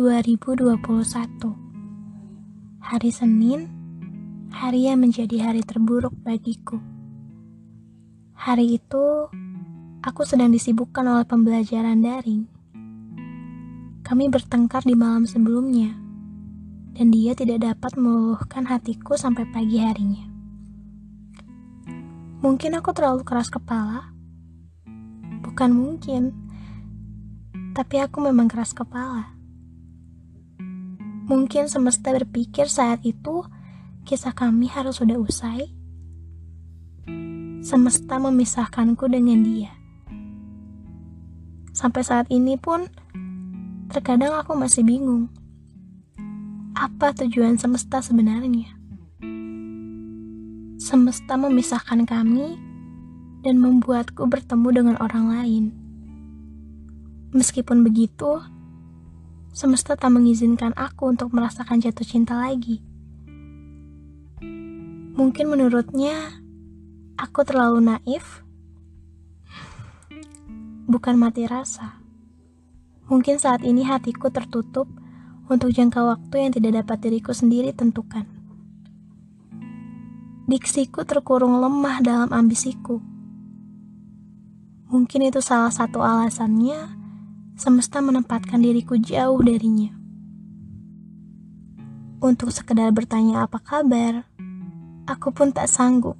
2021 Hari Senin Hari yang menjadi hari terburuk bagiku. Hari itu Aku sedang disibukkan oleh pembelajaran daring. Kami bertengkar di malam sebelumnya Dan dia tidak dapat meluluhkan hatiku sampai pagi harinya. Mungkin aku terlalu keras kepala? Bukan mungkin tapi aku memang keras kepala. Mungkin semesta berpikir saat itu kisah kami harus sudah usai. Semesta memisahkanku dengan dia. Sampai saat ini pun, terkadang aku masih bingung. Apa tujuan semesta sebenarnya? Semesta memisahkan kami dan membuatku bertemu dengan orang lain. Meskipun begitu, semesta tak mengizinkan aku untuk merasakan jatuh cinta lagi. Mungkin menurutnya aku terlalu naif, bukan mati rasa. Mungkin saat ini hatiku tertutup untuk jangka waktu yang tidak dapat diriku sendiri tentukan. Diksiku terkurung lemah dalam ambisiku. Mungkin itu salah satu alasannya semesta menempatkan diriku jauh darinya. Untuk sekedar bertanya apa kabar, aku pun tak sanggup.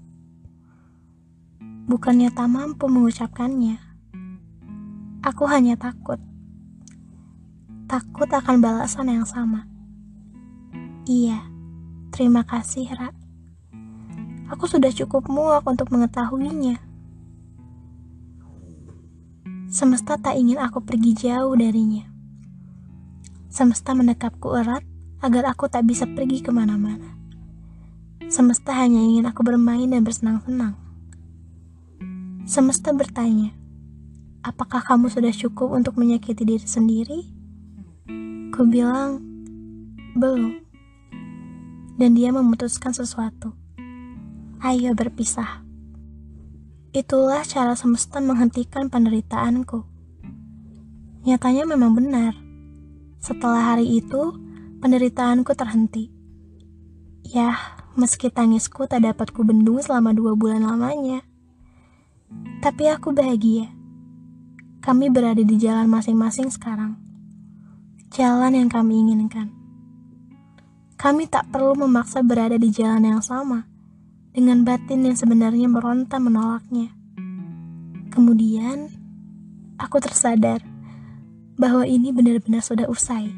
Bukannya tak mampu mengucapkannya, aku hanya takut. Takut akan balasan yang sama. Iya, terima kasih, Ra. Aku sudah cukup muak untuk mengetahuinya. Semesta tak ingin aku pergi jauh darinya. Semesta mendekapku erat agar aku tak bisa pergi ke mana-mana. Semesta hanya ingin aku bermain dan bersenang-senang. Semesta bertanya, apakah kamu sudah cukup untuk menyakiti diri sendiri? Ku bilang, belum. Dan dia memutuskan sesuatu. Ayo berpisah. Itulah cara semesta menghentikan penderitaanku. Nyatanya memang benar. Setelah hari itu, penderitaanku terhenti. Yah, meski tangisku tak dapat kubendung selama dua bulan lamanya. Tapi aku bahagia. Kami berada di jalan masing-masing sekarang. Jalan yang kami inginkan. Kami tak perlu memaksa berada di jalan yang sama dengan batin yang sebenarnya meronta menolaknya. Kemudian, aku tersadar bahwa ini benar-benar sudah usai.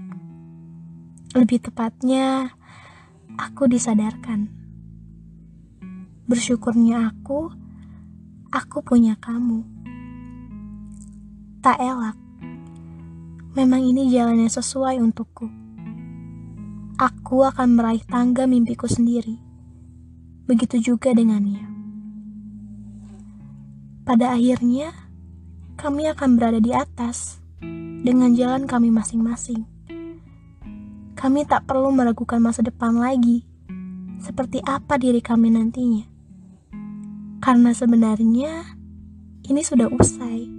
Lebih tepatnya, aku disadarkan. Bersyukurnya aku, aku punya kamu. Tak elak. Memang ini jalan yang sesuai untukku. Aku akan meraih tangga mimpiku sendiri Begitu juga dengannya. Pada akhirnya, kami akan berada di atas dengan jalan kami masing-masing. Kami tak perlu meragukan masa depan lagi, seperti apa diri kami nantinya. Karena sebenarnya ini sudah usai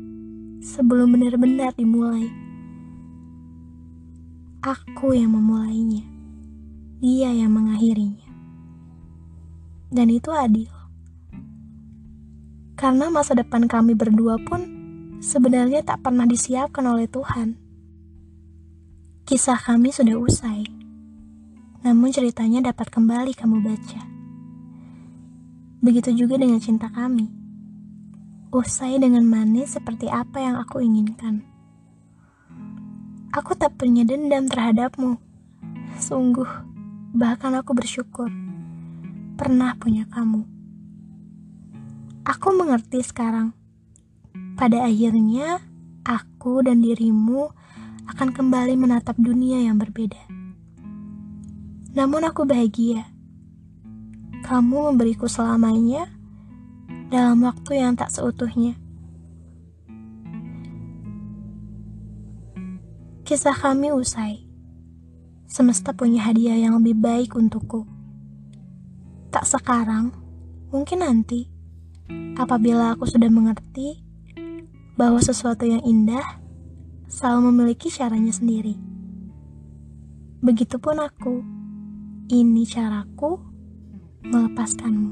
sebelum benar-benar dimulai. Aku yang memulainya, dia yang mengakhirinya dan itu adil. Karena masa depan kami berdua pun sebenarnya tak pernah disiapkan oleh Tuhan. Kisah kami sudah usai, namun ceritanya dapat kembali kamu baca. Begitu juga dengan cinta kami. Usai dengan manis seperti apa yang aku inginkan. Aku tak punya dendam terhadapmu. Sungguh, bahkan aku bersyukur pernah punya kamu. Aku mengerti sekarang. Pada akhirnya, aku dan dirimu akan kembali menatap dunia yang berbeda. Namun aku bahagia. Kamu memberiku selamanya dalam waktu yang tak seutuhnya. Kisah kami usai. Semesta punya hadiah yang lebih baik untukku. Tak sekarang, mungkin nanti, apabila aku sudah mengerti bahwa sesuatu yang indah selalu memiliki caranya sendiri. Begitupun aku. Ini caraku melepaskanmu.